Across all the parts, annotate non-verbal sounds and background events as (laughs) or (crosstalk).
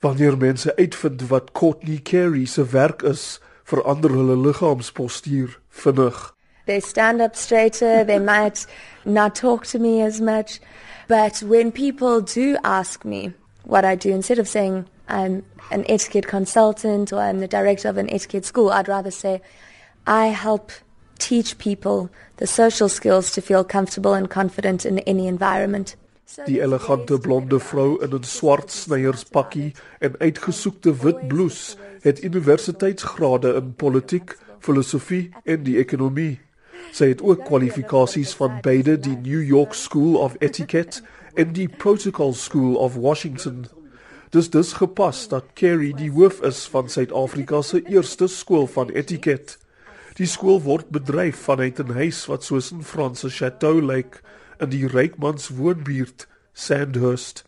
Wanneer mense uitvind wat Courtney Carey se werk is, verander hulle liggaamspostuur vinnig. They stand up straighter, they might not talk to me as much, but when people do ask me what I do instead of saying I'm an etiquette consultant or I'm the director of an etiquette school, I'd rather say I help teach people the social skills to feel comfortable and confident in any environment. Die elegante blonde vrou in 'n swart snyerspakkie en uitgesoekte wit blouse het universiteitsgrade in politiek, filosofie en die ekonomie. Sy het ook kwalifikasies van beide die New York School of Etiquette en die Protocol School of Washington. Dis dus gepas dat Carrie die hoof is van Suid-Afrika se eerste skool van etiquette. Die skool word bedryf vanuit 'n huis wat soos 'n Franse chateau lyk in die rykmans woonbuurt Sandhurst.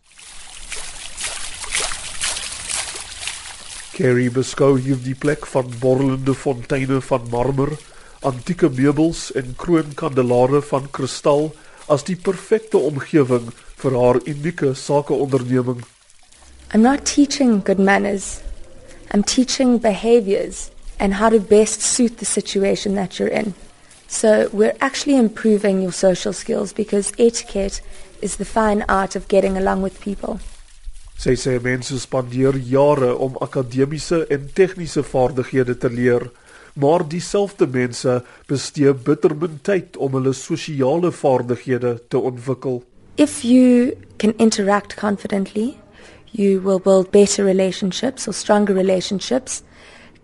Carrie beskou hier die plek van borrelende fonteine van marmer, antieke meubels en kroonkandelare van kristal as die perfekte omgewing vir haar unieke sakeonderneming. I'm not teaching good manners. I'm teaching behaviors and how to best suit the situation that you're in. So we're actually improving your social skills because etiquette is the fine art of getting along with people. Sy sê mense spandeer jare om akademiese en tegniese vaardighede te leer, maar dieselfde mense bestee bitter min tyd om hulle sosiale vaardighede te ontwikkel. If you can interact confidently, you will build better relationships or stronger relationships,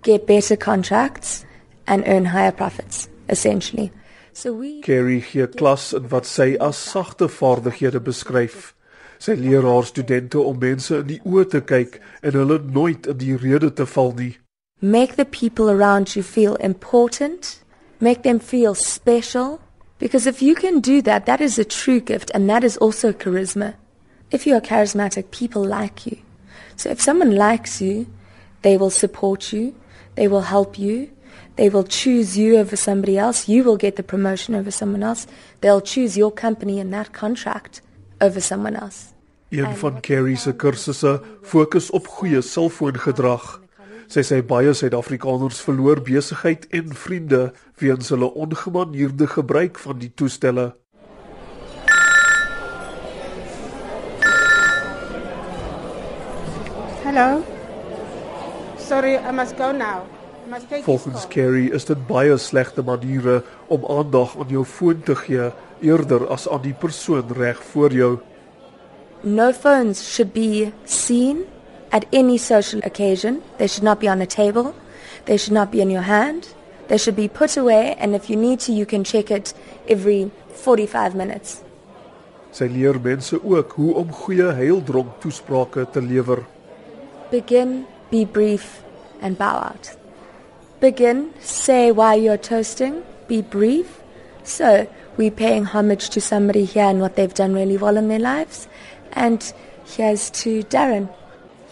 get better contracts and earn higher profits essentially. So we Carrie gee klas in wat sy as sagte vaardighede beskryf. Sy leer haar studente om mense in die oë te kyk en hulle nooit in die rede te val nie. Make the people around you feel important, make them feel special because if you can do that that is a true gift and that is also charisma. If you are charismatic people like you. So if someone likes you, they will support you, they will help you, They will choose you over somebody else. You will get the promotion over someone else. They'll choose your company and that contract over someone else. Een van Carrie se kursusse fokus op goeie selfoongedrag. Sy sê baie Suid-Afrikaners verloor besigheid en vriende weens hulle ongemanierde gebruik van die toestelle. Hello. Sorry, I must go now. Volgens Carrie is dit baie slegte maniere om aandag aan jou foon te gee eerder as aan die persoon reg voor jou. No phones should be seen at any social occasion. They should not be on a table. They should not be in your hand. They should be put away and if you need to you can check it every 45 minutes. Sy leer mense ook hoe om goeie heildronk toesprake te lewer. Begin, be brief and bow out. Begin, say why you're toasting, be brief. So, we're paying homage to somebody here and what they've done really well in their lives. And here's to Darren.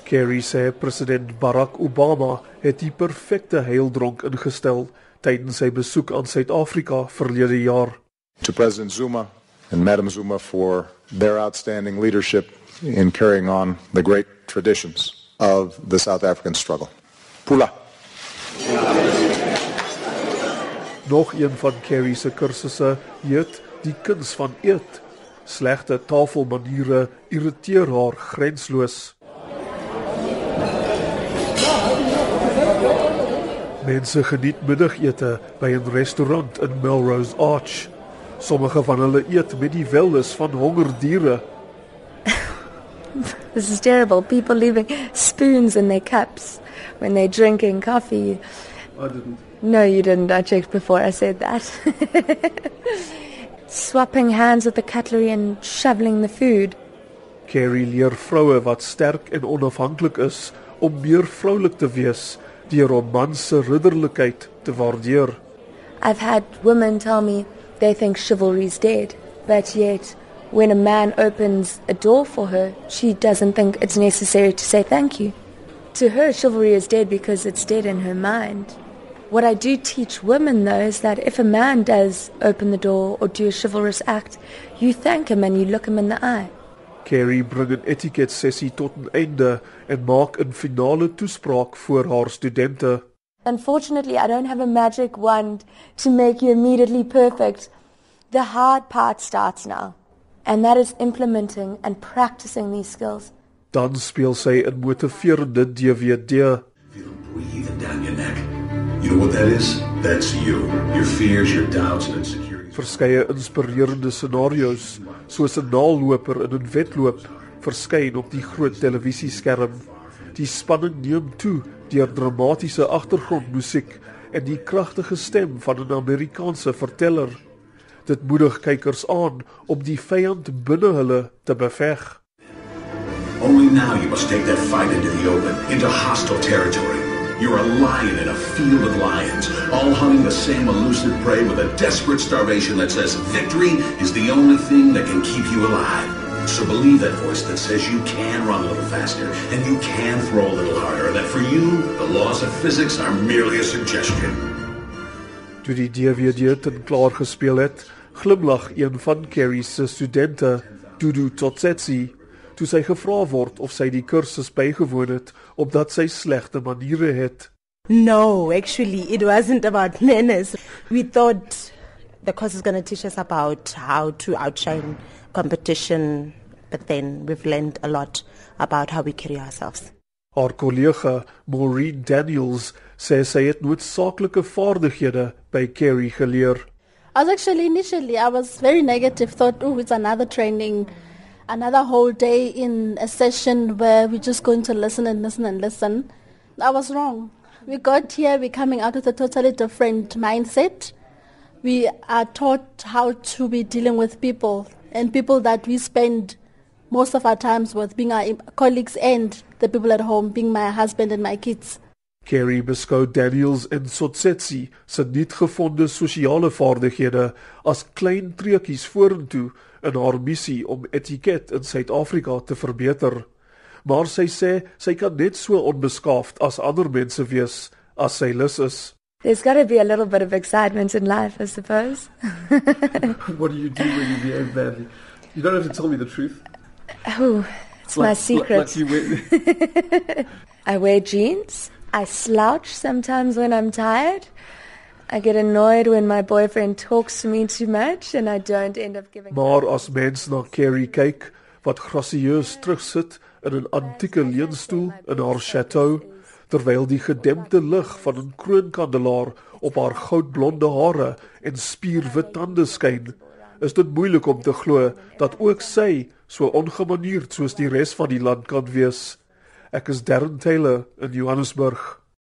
Kerry sê president Barack Obama het die perfekte heildronk ingestel tydens sy besoek aan Suid-Afrika verlede jaar. To President Zuma and Madam Zuma for their outstanding leadership in carrying on the great traditions of the South African struggle. Pula. Nog een van Carrie se kursusse heet Die kuns van eet. Slegte tafelmaniere irriteer haar grensloos. Mense geniet middagete by 'n restaurant in Melrose Arch. Sommige van hulle eet met die welles van hongerdiere. (laughs) This is terrible. People leaving spoons in their cups when they're drinking coffee. I didn't. No, you didn't. I checked before I said that. (laughs) Swapping hands with the cutlery and shoveling the food. Carrie leer vroue wat sterk en onafhanklik is om meer vroulik te wees deur om man se ridderlikheid te waardeer. I've had women tell me they think chivalry's dead, but yet when a man opens a door for her, she doesn't think it's necessary to say thank you. To her, chivalry is dead because it's dead in her mind. What I do teach women, though, is that if a man does open the door or do a chivalrous act, you thank him and you look him in the eye. Carrie bring 'n etiket sessie tot 'n einde en maak 'n finale toespraak voor haar studente. Unfortunately, I don't have a magic wand to make you immediately perfect. The hard part starts now, and that is implementing and practicing these skills. Dan speel sy 'n motiverende DVD. Feel breathing down your neck. You know what that is? That's you. Your fears, your doubts, and insecurities. Verskeie inspirerende scenario's, soos 'n naalloper in 'n wedloop, verskyn op die groot televisieskerm. Die spanning neem toe deur dramatiese agtergrondmusiek en die kragtige stem van 'n Amerikaanse verteller. Dit moedig kykers aan om die vyand binne hulle te beveg. Only now you must take that fight into the open, into hostile territory. You're a lion in a field of lions, all hunting the same elusive prey with a desperate starvation that says victory is the only thing that can keep you alive. So believe that voice that says you can run a little faster and you can throw a little harder, that for you, the laws of physics are merely a suggestion. Toe die DVD ten klaar gespeel het, glimlag een van Carrie se studente, Dudu Totsetsi, toe sy gevra word of sy die kursus bygewoon het omdat sy slegte maniere het. No, actually, it wasn't about manners. We thought the course is going to teach us about how to outshine competition, but then we've learned a lot about how we carry ourselves. Haar kollega, Maureen Daniels, sê sy het noodsaaklike vaardighede by Carrie geleer. I was actually initially I was very negative. Thought, oh, it's another training, another whole day in a session where we're just going to listen and listen and listen. I was wrong. We got here. We're coming out with a totally different mindset. We are taught how to be dealing with people and people that we spend most of our times with, being our colleagues and the people at home, being my husband and my kids. Carrie beskou Daniels en Sotsetsi se nuutgevonde sosiale vaardighede as klein treukies vorentoe in haar missie om etiket in Suid-Afrika te verbeter. Maar sy sê sy kan net so onbeskaafd as ander mense wees as sy lus is. There's got to be a little bit of excitement in life, I suppose. (laughs) What do you do when you behave badly? You don't have to tell me the truth. Oh, it's my secret. you wait. (laughs) I wear jeans. I slouch sometimes when I'm tired. I get annoyed when my boyfriend talks to me too much and I don't end up giving Maar as mens na Carrie kyk wat grasieus terugsit in 'n antieke leunstoel in haar chateau terwyl die gedempte lig van 'n kroonkandelaar op haar goudblonde hare en spierwit tande skyn, is dit moeilik om te glo dat ook sy so ongemanierd soos die res van die land kan wees. Ek is Darren Taylor in Johannesburg.